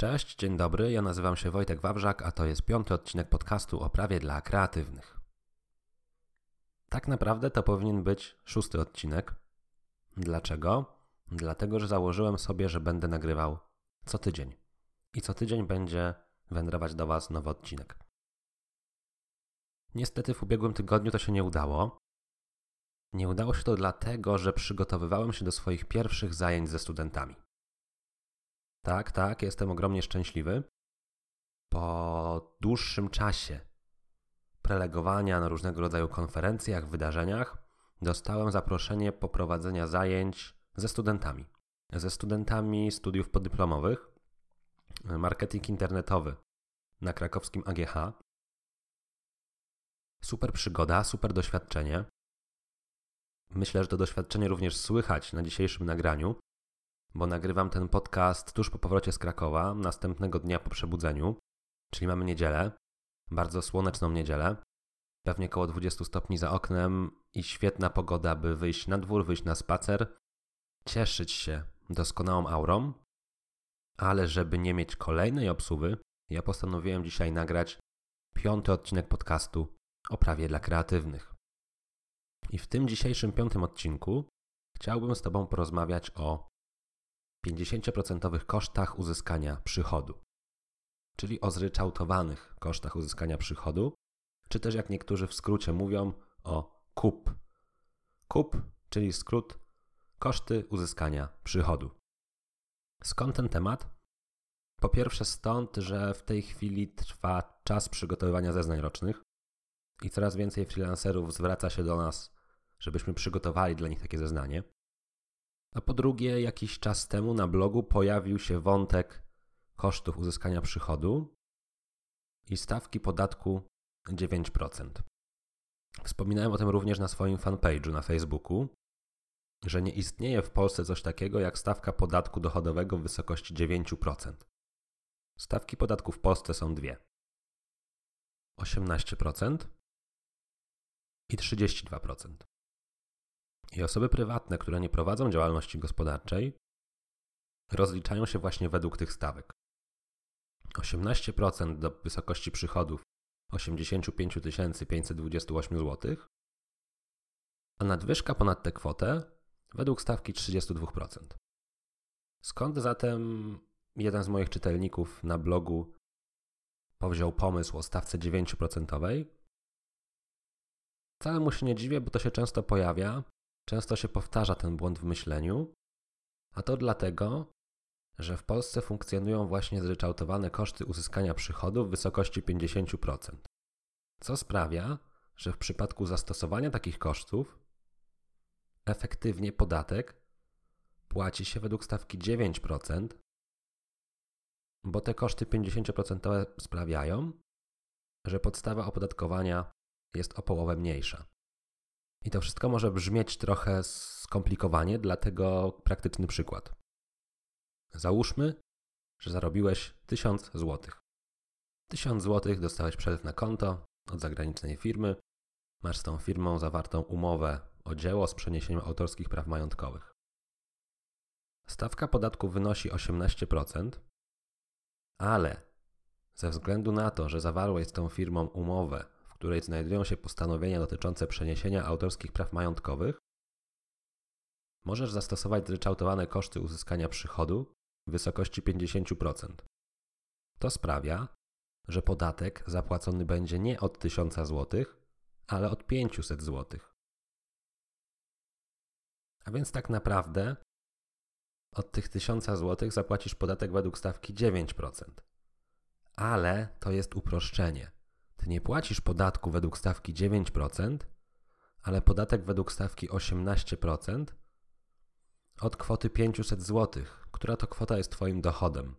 Cześć, dzień dobry. Ja nazywam się Wojtek Wawrzak, a to jest piąty odcinek podcastu o prawie dla kreatywnych. Tak naprawdę to powinien być szósty odcinek. Dlaczego? Dlatego, że założyłem sobie, że będę nagrywał co tydzień. I co tydzień będzie wędrować do Was nowy odcinek. Niestety w ubiegłym tygodniu to się nie udało. Nie udało się to dlatego, że przygotowywałem się do swoich pierwszych zajęć ze studentami. Tak, tak, jestem ogromnie szczęśliwy. Po dłuższym czasie prelegowania na różnego rodzaju konferencjach, wydarzeniach, dostałem zaproszenie poprowadzenia zajęć ze studentami. Ze studentami studiów podyplomowych, marketing internetowy na krakowskim AGH. Super przygoda, super doświadczenie. Myślę, że to doświadczenie również słychać na dzisiejszym nagraniu, bo nagrywam ten podcast tuż po powrocie z Krakowa, następnego dnia po przebudzeniu, czyli mamy niedzielę, bardzo słoneczną niedzielę, pewnie około 20 stopni za oknem i świetna pogoda, by wyjść na dwór, wyjść na spacer, cieszyć się doskonałą aurą, ale żeby nie mieć kolejnej obsuwy, ja postanowiłem dzisiaj nagrać piąty odcinek podcastu o prawie dla kreatywnych. I w tym dzisiejszym piątym odcinku chciałbym z Tobą porozmawiać o 50% kosztach uzyskania przychodu, czyli o zryczałtowanych kosztach uzyskania przychodu, czy też jak niektórzy w skrócie mówią o KUP. KUP, czyli skrót koszty uzyskania przychodu. Skąd ten temat? Po pierwsze stąd, że w tej chwili trwa czas przygotowywania zeznań rocznych i coraz więcej freelancerów zwraca się do nas, żebyśmy przygotowali dla nich takie zeznanie. A po drugie, jakiś czas temu na blogu pojawił się wątek kosztów uzyskania przychodu i stawki podatku 9%. Wspominałem o tym również na swoim fanpage'u na Facebooku, że nie istnieje w Polsce coś takiego jak stawka podatku dochodowego w wysokości 9%. Stawki podatku w Polsce są dwie: 18% i 32%. I osoby prywatne, które nie prowadzą działalności gospodarczej, rozliczają się właśnie według tych stawek. 18% do wysokości przychodów 85 528 zł, a nadwyżka ponad tę kwotę według stawki 32%. Skąd zatem jeden z moich czytelników na blogu powziął pomysł o stawce 9%? Wcale mu się nie dziwię, bo to się często pojawia Często się powtarza ten błąd w myśleniu, a to dlatego, że w Polsce funkcjonują właśnie zryczałtowane koszty uzyskania przychodu w wysokości 50%. Co sprawia, że w przypadku zastosowania takich kosztów efektywnie podatek płaci się według stawki 9%, bo te koszty 50% sprawiają, że podstawa opodatkowania jest o połowę mniejsza. I to wszystko może brzmieć trochę skomplikowanie, dlatego praktyczny przykład. Załóżmy, że zarobiłeś 1000 zł. 1000 zł dostałeś przelew na konto od zagranicznej firmy. Masz z tą firmą zawartą umowę o dzieło z przeniesieniem autorskich praw majątkowych. Stawka podatku wynosi 18%, ale ze względu na to, że zawarłeś z tą firmą umowę której znajdują się postanowienia dotyczące przeniesienia autorskich praw majątkowych, możesz zastosować zryczałtowane koszty uzyskania przychodu w wysokości 50%. To sprawia, że podatek zapłacony będzie nie od 1000 zł, ale od 500 zł. A więc tak naprawdę od tych 1000 zł zapłacisz podatek według stawki 9%. Ale to jest uproszczenie. Nie płacisz podatku według stawki 9%, ale podatek według stawki 18% od kwoty 500 zł, która to kwota jest Twoim dochodem.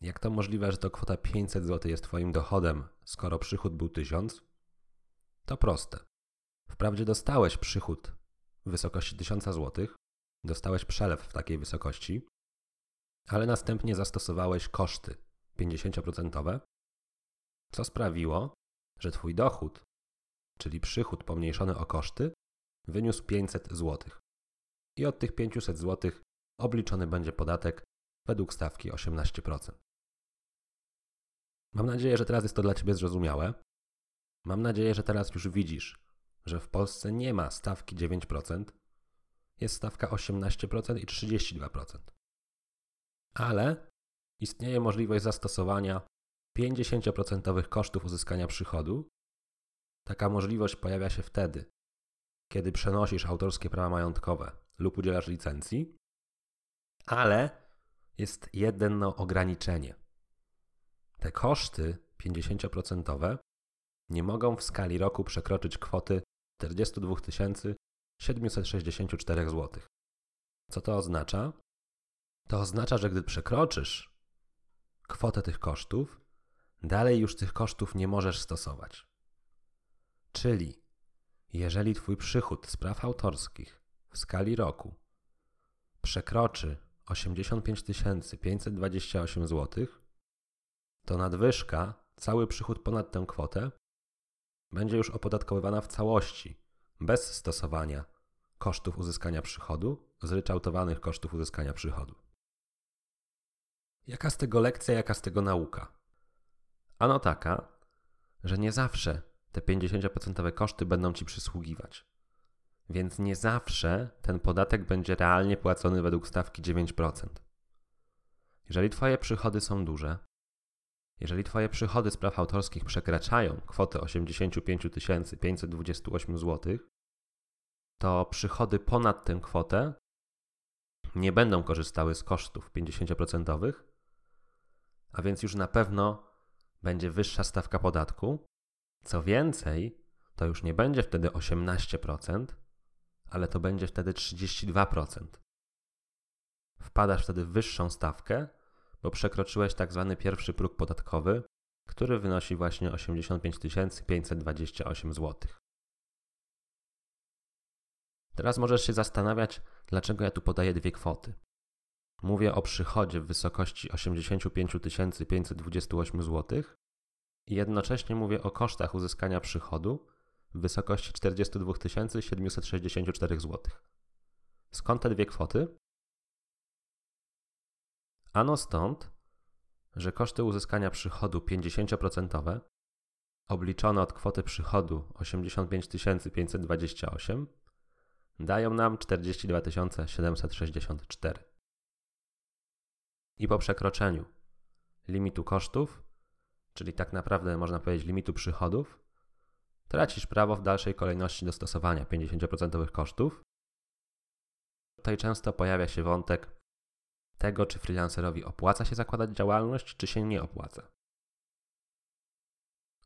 Jak to możliwe, że to kwota 500 zł jest Twoim dochodem, skoro przychód był 1000? To proste. Wprawdzie dostałeś przychód w wysokości 1000 zł, dostałeś przelew w takiej wysokości, ale następnie zastosowałeś koszty 50%, co sprawiło, że Twój dochód, czyli przychód pomniejszony o koszty, wyniósł 500 zł. I od tych 500 zł obliczony będzie podatek według stawki 18%. Mam nadzieję, że teraz jest to dla Ciebie zrozumiałe. Mam nadzieję, że teraz już widzisz, że w Polsce nie ma stawki 9%, jest stawka 18% i 32%. Ale istnieje możliwość zastosowania 50% kosztów uzyskania przychodu. Taka możliwość pojawia się wtedy, kiedy przenosisz autorskie prawa majątkowe lub udzielasz licencji, ale jest jedno ograniczenie. Te koszty 50% nie mogą w skali roku przekroczyć kwoty 42 764 zł. Co to oznacza? To oznacza, że gdy przekroczysz kwotę tych kosztów, dalej już tych kosztów nie możesz stosować. Czyli jeżeli Twój przychód z praw autorskich w skali roku przekroczy 85 528 zł, to nadwyżka, cały przychód ponad tę kwotę, będzie już opodatkowywana w całości, bez stosowania kosztów uzyskania przychodu, zryczałtowanych kosztów uzyskania przychodu. Jaka z tego lekcja, jaka z tego nauka? Ano taka, że nie zawsze te 50% koszty będą ci przysługiwać. Więc nie zawsze ten podatek będzie realnie płacony według stawki 9%. Jeżeli Twoje przychody są duże, jeżeli Twoje przychody z praw autorskich przekraczają kwotę 85 528 zł, to przychody ponad tę kwotę nie będą korzystały z kosztów 50%, a więc już na pewno będzie wyższa stawka podatku. Co więcej, to już nie będzie wtedy 18%, ale to będzie wtedy 32%. Wpadasz wtedy w wyższą stawkę, bo przekroczyłeś tak zwany pierwszy próg podatkowy, który wynosi właśnie 85 528 zł. Teraz możesz się zastanawiać, dlaczego ja tu podaję dwie kwoty. Mówię o przychodzie w wysokości 85 528 zł i jednocześnie mówię o kosztach uzyskania przychodu w wysokości 42 764 zł. Skąd te dwie kwoty? Ano stąd, że koszty uzyskania przychodu 50% obliczone od kwoty przychodu 85 528 dają nam 42 764. I po przekroczeniu limitu kosztów, czyli tak naprawdę można powiedzieć limitu przychodów, tracisz prawo w dalszej kolejności do stosowania 50% kosztów. Tutaj często pojawia się wątek tego, czy freelancerowi opłaca się zakładać działalność, czy się nie opłaca.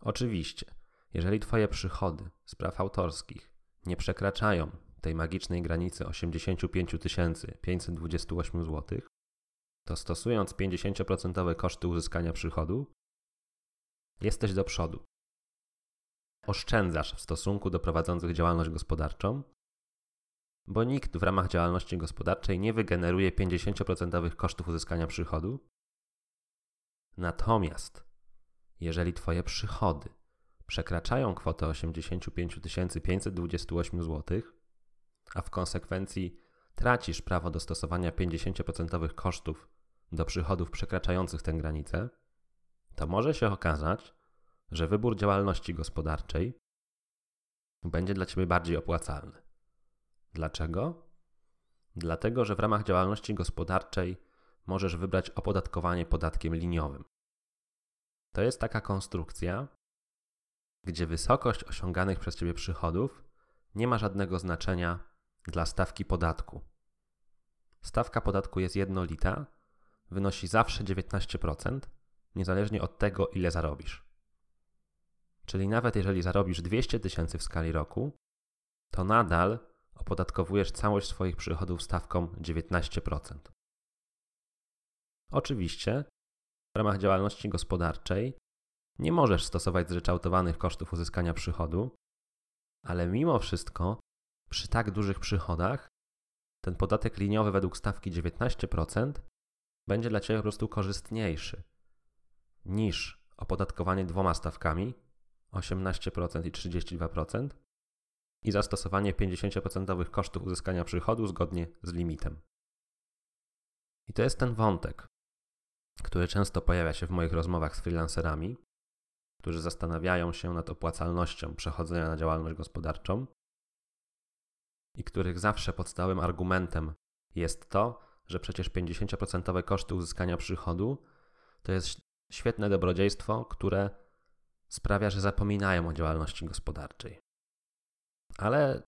Oczywiście, jeżeli Twoje przychody z praw autorskich nie przekraczają tej magicznej granicy 85 528 zł, to stosując 50% koszty uzyskania przychodu, jesteś do przodu. Oszczędzasz w stosunku do prowadzących działalność gospodarczą, bo nikt w ramach działalności gospodarczej nie wygeneruje 50% kosztów uzyskania przychodu. Natomiast jeżeli Twoje przychody przekraczają kwotę 85 528 zł, a w konsekwencji tracisz prawo do stosowania 50% kosztów do przychodów przekraczających tę granicę, to może się okazać, że wybór działalności gospodarczej będzie dla Ciebie bardziej opłacalny. Dlaczego? Dlatego, że w ramach działalności gospodarczej możesz wybrać opodatkowanie podatkiem liniowym. To jest taka konstrukcja, gdzie wysokość osiąganych przez Ciebie przychodów nie ma żadnego znaczenia dla stawki podatku. Stawka podatku jest jednolita, wynosi zawsze 19%, niezależnie od tego, ile zarobisz. Czyli nawet jeżeli zarobisz 200 tysięcy w skali roku, to nadal opodatkowujesz całość swoich przychodów stawką 19%. Oczywiście, w ramach działalności gospodarczej nie możesz stosować zryczałtowanych kosztów uzyskania przychodu, ale mimo wszystko przy tak dużych przychodach ten podatek liniowy według stawki 19% będzie dla Ciebie po prostu korzystniejszy niż opodatkowanie dwoma stawkami 18% i 32% i zastosowanie 50% kosztów uzyskania przychodu zgodnie z limitem. I to jest ten wątek, który często pojawia się w moich rozmowach z freelancerami, którzy zastanawiają się nad opłacalnością przechodzenia na działalność gospodarczą i których zawsze podstawowym argumentem jest to, że przecież 50% koszty uzyskania przychodu to jest świetne dobrodziejstwo, które sprawia, że zapominają o działalności gospodarczej. Ale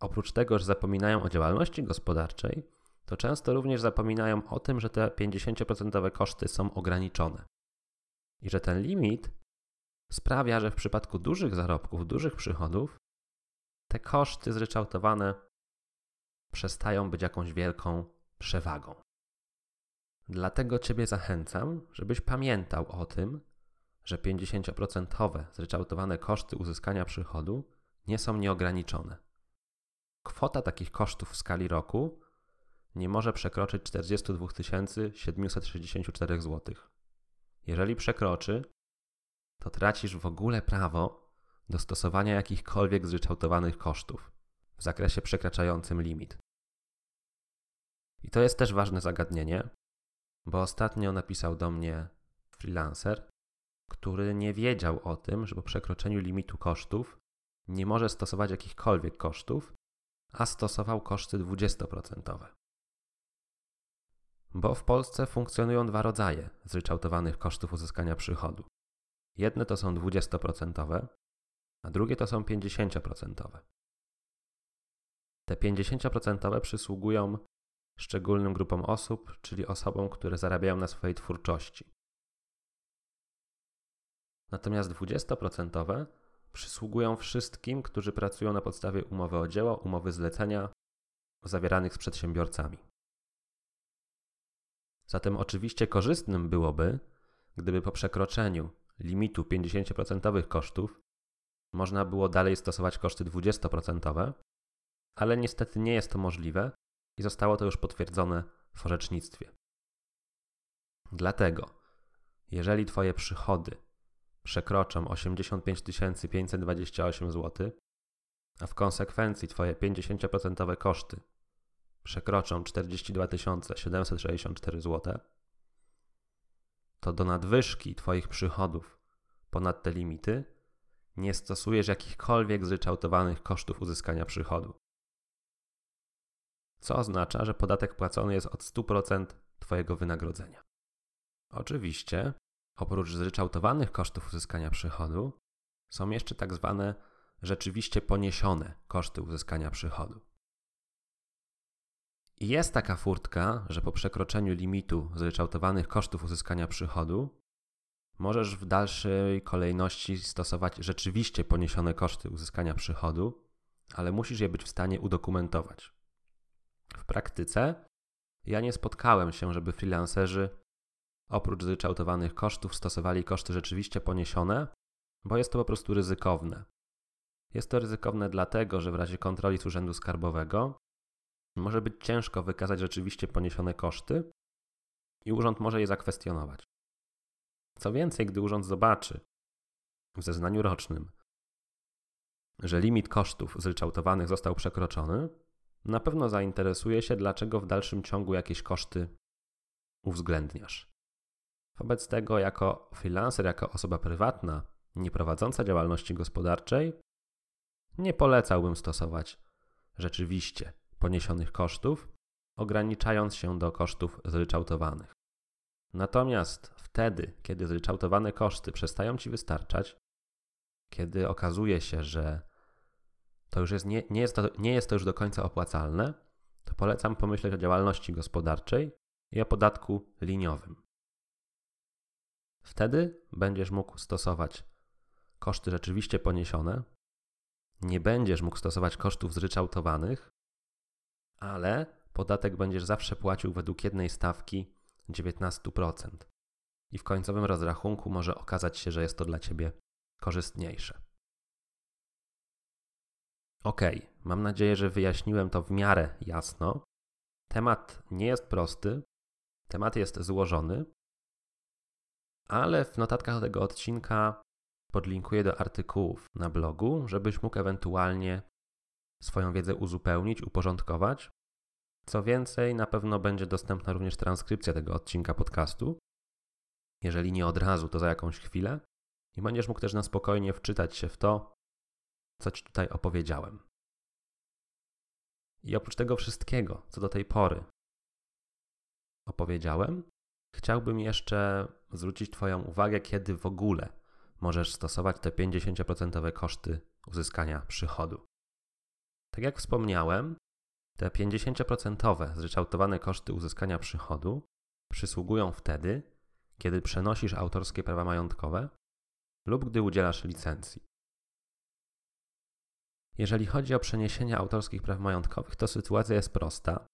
oprócz tego, że zapominają o działalności gospodarczej, to często również zapominają o tym, że te 50% koszty są ograniczone. I że ten limit sprawia, że w przypadku dużych zarobków, dużych przychodów, te koszty zryczałtowane przestają być jakąś wielką przewagą. Dlatego Ciebie zachęcam, żebyś pamiętał o tym, że 50% zryczałtowane koszty uzyskania przychodu nie są nieograniczone. Kwota takich kosztów w skali roku nie może przekroczyć 42 764 zł. Jeżeli przekroczy, to tracisz w ogóle prawo do stosowania jakichkolwiek zryczałtowanych kosztów w zakresie przekraczającym limit. I to jest też ważne zagadnienie, bo ostatnio napisał do mnie freelancer, który nie wiedział o tym, że po przekroczeniu limitu kosztów nie może stosować jakichkolwiek kosztów, a stosował koszty 20%. Bo w Polsce funkcjonują dwa rodzaje zryczałtowanych kosztów uzyskania przychodu. Jedne to są 20%, a drugie to są 50%. Te 50% przysługują szczególnym grupom osób, czyli osobom, które zarabiają na swojej twórczości. Natomiast 20% przysługują wszystkim, którzy pracują na podstawie umowy o dzieło, umowy zlecenia zawieranych z przedsiębiorcami. Zatem oczywiście korzystnym byłoby, gdyby po przekroczeniu limitu 50% kosztów można było dalej stosować koszty 20%, ale niestety nie jest to możliwe i zostało to już potwierdzone w orzecznictwie. Dlatego, jeżeli Twoje przychody przekroczą 85 528 zł, a w konsekwencji Twoje 50% koszty przekroczą 42 764 zł, to do nadwyżki Twoich przychodów ponad te limity nie stosujesz jakichkolwiek zryczałtowanych kosztów uzyskania przychodu. Co oznacza, że podatek płacony jest od 100% Twojego wynagrodzenia. Oczywiście, oprócz zryczałtowanych kosztów uzyskania przychodu, są jeszcze tak zwane rzeczywiście poniesione koszty uzyskania przychodu. I jest taka furtka, że po przekroczeniu limitu zryczałtowanych kosztów uzyskania przychodu możesz w dalszej kolejności stosować rzeczywiście poniesione koszty uzyskania przychodu, ale musisz je być w stanie udokumentować. W praktyce ja nie spotkałem się, żeby freelancerzy oprócz zryczałtowanych kosztów stosowali koszty rzeczywiście poniesione, bo jest to po prostu ryzykowne. Jest to ryzykowne dlatego, że w razie kontroli z Urzędu Skarbowego może być ciężko wykazać rzeczywiście poniesione koszty i urząd może je zakwestionować. Co więcej, gdy urząd zobaczy w zeznaniu rocznym, że limit kosztów zryczałtowanych został przekroczony, na pewno zainteresuje się, dlaczego w dalszym ciągu jakieś koszty uwzględniasz. Wobec tego, jako freelancer, jako osoba prywatna, nie prowadząca działalności gospodarczej, nie polecałbym stosować rzeczywiście poniesionych kosztów, ograniczając się do kosztów zryczałtowanych. Natomiast wtedy, kiedy zryczałtowane koszty przestają ci wystarczać, kiedy okazuje się, że to już jest, nie, nie, jest to, nie jest to już do końca opłacalne, to polecam pomyśleć o działalności gospodarczej i o podatku liniowym. Wtedy będziesz mógł stosować koszty rzeczywiście poniesione, nie będziesz mógł stosować kosztów zryczałtowanych, ale podatek będziesz zawsze płacił według jednej stawki 19%. I w końcowym rozrachunku może okazać się, że jest to dla Ciebie korzystniejsze. Ok, mam nadzieję, że wyjaśniłem to w miarę jasno. Temat nie jest prosty, temat jest złożony, ale w notatkach do tego odcinka podlinkuję do artykułów na blogu, żebyś mógł ewentualnie swoją wiedzę uzupełnić, uporządkować. Co więcej, na pewno będzie dostępna również transkrypcja tego odcinka podcastu, Jeżeli nie od razu, to za jakąś chwilę i będziesz mógł też na spokojnie wczytać się w to, co Ci tutaj opowiedziałem. I oprócz tego wszystkiego, co do tej pory opowiedziałem, chciałbym jeszcze zwrócić Twoją uwagę, kiedy w ogóle możesz stosować te 50% koszty uzyskania przychodu. Tak jak wspomniałem, te 50% zryczałtowane koszty uzyskania przychodu przysługują wtedy, kiedy przenosisz autorskie prawa majątkowe lub gdy udzielasz licencji. Jeżeli chodzi o przeniesienie autorskich praw majątkowych, to sytuacja jest prosta.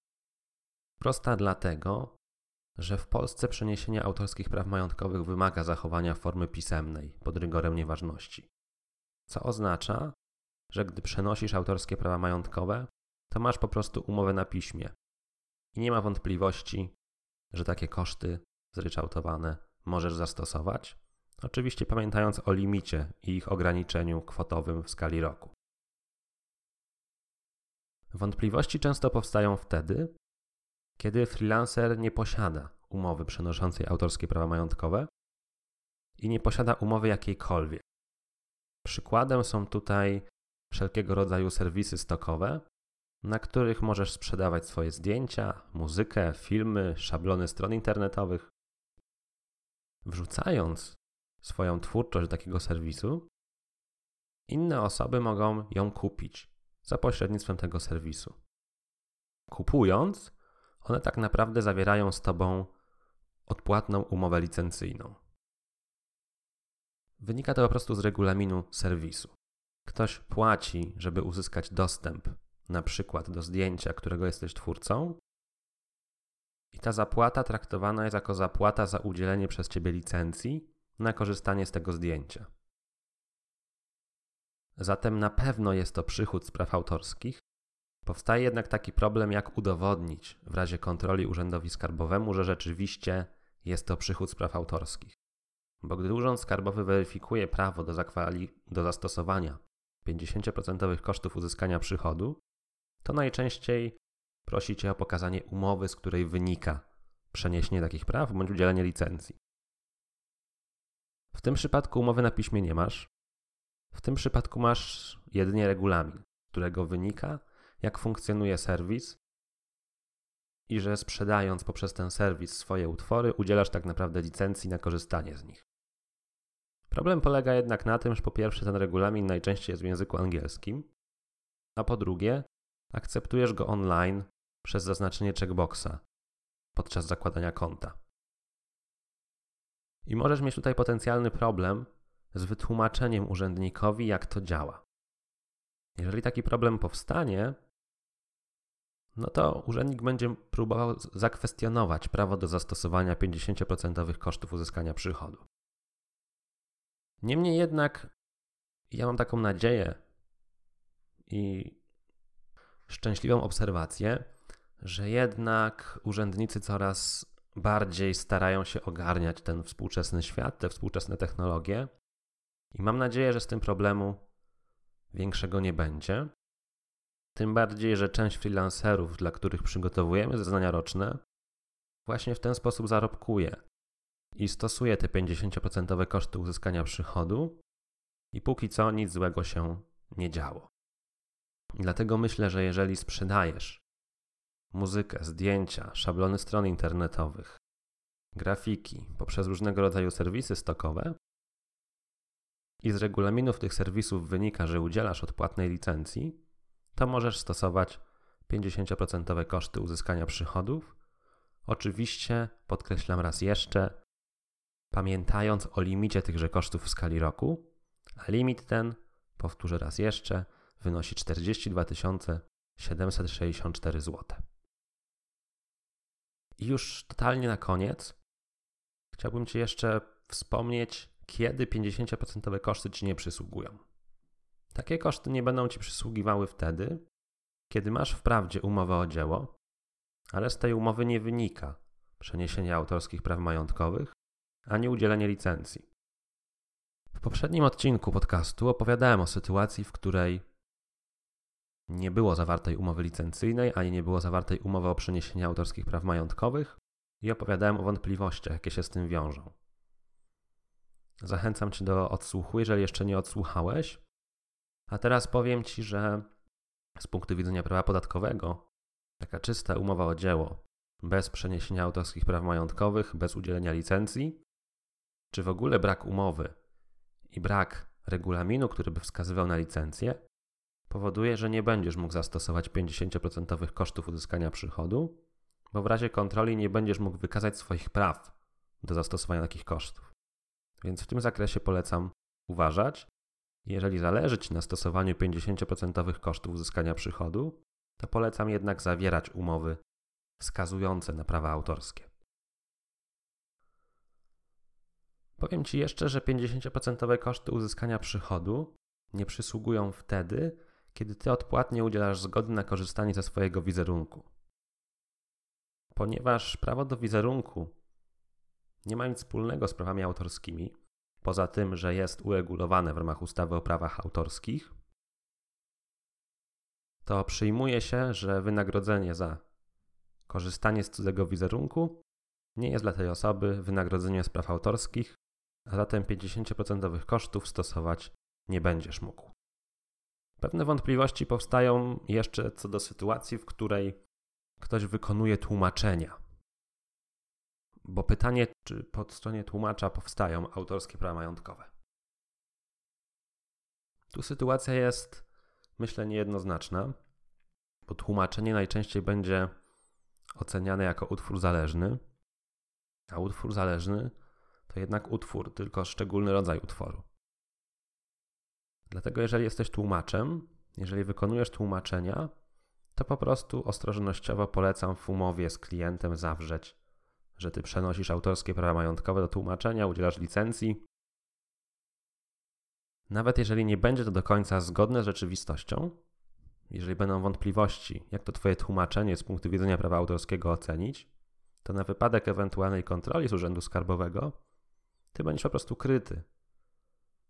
Prosta dlatego, że w Polsce przeniesienie autorskich praw majątkowych wymaga zachowania formy pisemnej pod rygorem nieważności. Co oznacza, że gdy przenosisz autorskie prawa majątkowe, to masz po prostu umowę na piśmie. I nie ma wątpliwości, że takie koszty zryczałtowane możesz zastosować, oczywiście pamiętając o limicie i ich ograniczeniu kwotowym w skali roku. Wątpliwości często powstają wtedy, kiedy freelancer nie posiada umowy przenoszącej autorskie prawa majątkowe i nie posiada umowy jakiejkolwiek. Przykładem są tutaj wszelkiego rodzaju serwisy stokowe, na których możesz sprzedawać swoje zdjęcia, muzykę, filmy, szablony stron internetowych. Wrzucając swoją twórczość do takiego serwisu, inne osoby mogą ją kupić za pośrednictwem tego serwisu. Kupując, one tak naprawdę zawierają z Tobą odpłatną umowę licencyjną. Wynika to po prostu z regulaminu serwisu. Ktoś płaci, żeby uzyskać dostęp na przykład do zdjęcia, którego jesteś twórcą, i ta zapłata traktowana jest jako zapłata za udzielenie przez Ciebie licencji na korzystanie z tego zdjęcia. Zatem na pewno jest to przychód z praw autorskich. Powstaje jednak taki problem, jak udowodnić w razie kontroli urzędowi skarbowemu, że rzeczywiście jest to przychód z praw autorskich. Bo gdy Urząd Skarbowy weryfikuje prawo do, zakwali- do zastosowania 50% kosztów uzyskania przychodu, to najczęściej prosi Cię o pokazanie umowy, z której wynika przeniesienie takich praw bądź udzielenie licencji. W tym przypadku umowy na piśmie nie masz. W tym przypadku masz jedynie regulamin, z którego wynika, jak funkcjonuje serwis i że sprzedając poprzez ten serwis swoje utwory, udzielasz tak naprawdę licencji na korzystanie z nich. Problem polega jednak na tym, że po pierwsze ten regulamin najczęściej jest w języku angielskim, a po drugie akceptujesz go online przez zaznaczenie checkboxa podczas zakładania konta. I możesz mieć tutaj potencjalny problem z wytłumaczeniem urzędnikowi, jak to działa. Jeżeli taki problem powstanie, no to urzędnik będzie próbował zakwestionować prawo do zastosowania 50% kosztów uzyskania przychodu. Niemniej jednak, ja mam taką nadzieję i szczęśliwą obserwację, że jednak urzędnicy coraz bardziej starają się ogarniać ten współczesny świat, te współczesne technologie. I mam nadzieję, że z tym problemu większego nie będzie. Tym bardziej, że część freelancerów, dla których przygotowujemy zeznania roczne, właśnie w ten sposób zarobkuje i stosuje te 50% koszty uzyskania przychodu, i póki co nic złego się nie działo. Dlatego myślę, że jeżeli sprzedajesz muzykę, zdjęcia, szablony stron internetowych, grafiki poprzez różnego rodzaju serwisy stokowe i z regulaminów tych serwisów wynika, że udzielasz odpłatnej licencji, to możesz stosować 50% koszty uzyskania przychodów. Oczywiście, podkreślam raz jeszcze, pamiętając o limicie tychże kosztów w skali roku, a limit ten, powtórzę raz jeszcze, wynosi 42 764 zł. I już totalnie na koniec chciałbym Ci jeszcze wspomnieć, kiedy 50% koszty Ci nie przysługują. Takie koszty nie będą Ci przysługiwały wtedy, kiedy masz wprawdzie umowę o dzieło, ale z tej umowy nie wynika przeniesienie autorskich praw majątkowych ani udzielenie licencji. W poprzednim odcinku podcastu opowiadałem o sytuacji, w której nie było zawartej umowy licencyjnej, ani nie było zawartej umowy o przeniesienie autorskich praw majątkowych i opowiadałem o wątpliwościach, jakie się z tym wiążą. Zachęcam Cię do odsłuchu, jeżeli jeszcze nie odsłuchałeś. A teraz powiem Ci, że z punktu widzenia prawa podatkowego, taka czysta umowa o dzieło, bez przeniesienia autorskich praw majątkowych, bez udzielenia licencji, czy w ogóle brak umowy i brak regulaminu, który by wskazywał na licencję, powoduje, że nie będziesz mógł zastosować 50% kosztów uzyskania przychodu, bo w razie kontroli nie będziesz mógł wykazać swoich praw do zastosowania takich kosztów. Więc w tym zakresie polecam uważać. Jeżeli zależy Ci na stosowaniu 50% kosztów uzyskania przychodu, to polecam jednak zawierać umowy wskazujące na prawa autorskie. Powiem Ci jeszcze, że 50% koszty uzyskania przychodu nie przysługują wtedy, kiedy Ty odpłatnie udzielasz zgody na korzystanie ze swojego wizerunku. Ponieważ prawo do wizerunku nie ma nic wspólnego z prawami autorskimi, poza tym, że jest uregulowane w ramach ustawy o prawach autorskich, to przyjmuje się, że wynagrodzenie za korzystanie z cudzego wizerunku nie jest dla tej osoby wynagrodzeniem z praw autorskich, a zatem 50% kosztów stosować nie będziesz mógł. Pewne wątpliwości powstają jeszcze co do sytuacji, w której ktoś wykonuje tłumaczenia. Bo pytanie, czy po stronie tłumacza powstają autorskie prawa majątkowe. Tu sytuacja jest, myślę, niejednoznaczna, bo tłumaczenie najczęściej będzie oceniane jako utwór zależny, a utwór zależny to jednak utwór, tylko szczególny rodzaj utworu. Dlatego, jeżeli jesteś tłumaczem, jeżeli wykonujesz tłumaczenia, to po prostu ostrożnościowo polecam w umowie z klientem zawrzeć, że ty przenosisz autorskie prawa majątkowe do tłumaczenia, udzielasz licencji. Nawet jeżeli nie będzie to do końca zgodne z rzeczywistością, jeżeli będą wątpliwości, jak to Twoje tłumaczenie z punktu widzenia prawa autorskiego ocenić, to na wypadek ewentualnej kontroli z Urzędu Skarbowego, Ty będziesz po prostu kryty,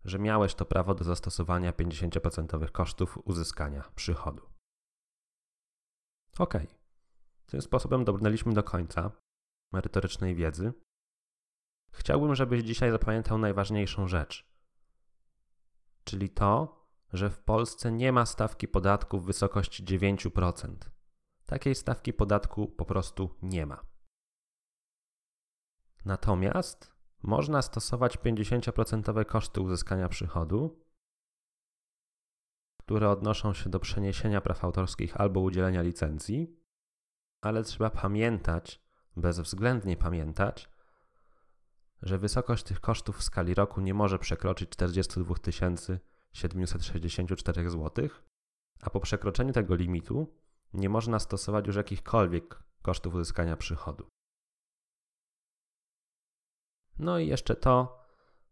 że miałeś to prawo do zastosowania 50% kosztów uzyskania przychodu. Ok. Tym sposobem dobrnęliśmy do końca merytorycznej wiedzy. Chciałbym, żebyś dzisiaj zapamiętał najważniejszą rzecz, czyli to, że w Polsce nie ma stawki podatku w wysokości 9%. Takiej stawki podatku po prostu nie ma. Natomiast można stosować 50% koszty uzyskania przychodu, które odnoszą się do przeniesienia praw autorskich albo udzielenia licencji, ale trzeba pamiętać, bezwzględnie pamiętać, że wysokość tych kosztów w skali roku nie może przekroczyć 42 764 zł, a po przekroczeniu tego limitu nie można stosować już jakichkolwiek kosztów uzyskania przychodu. No i jeszcze to,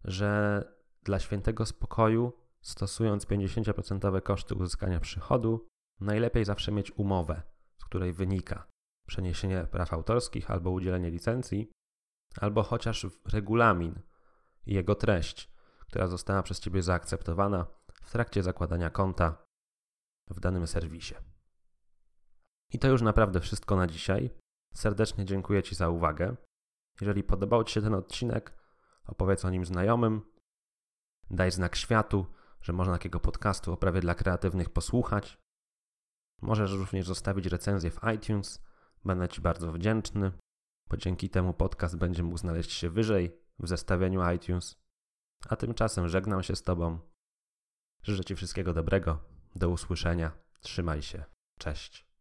że dla świętego spokoju, stosując 50% koszty uzyskania przychodu, najlepiej zawsze mieć umowę, z której wynika przeniesienie praw autorskich albo udzielenie licencji, albo chociaż regulamin i jego treść, która została przez Ciebie zaakceptowana w trakcie zakładania konta w danym serwisie. I to już naprawdę wszystko na dzisiaj. Serdecznie dziękuję Ci za uwagę. Jeżeli podobał Ci się ten odcinek, opowiedz o nim znajomym. Daj znak światu, że można takiego podcastu o prawie dla kreatywnych posłuchać. Możesz również zostawić recenzję w iTunes. Będę Ci bardzo wdzięczny, bo dzięki temu podcast będzie mógł znaleźć się wyżej w zestawieniu iTunes. A tymczasem żegnam się z Tobą. Życzę Ci wszystkiego dobrego. Do usłyszenia. Trzymaj się. Cześć.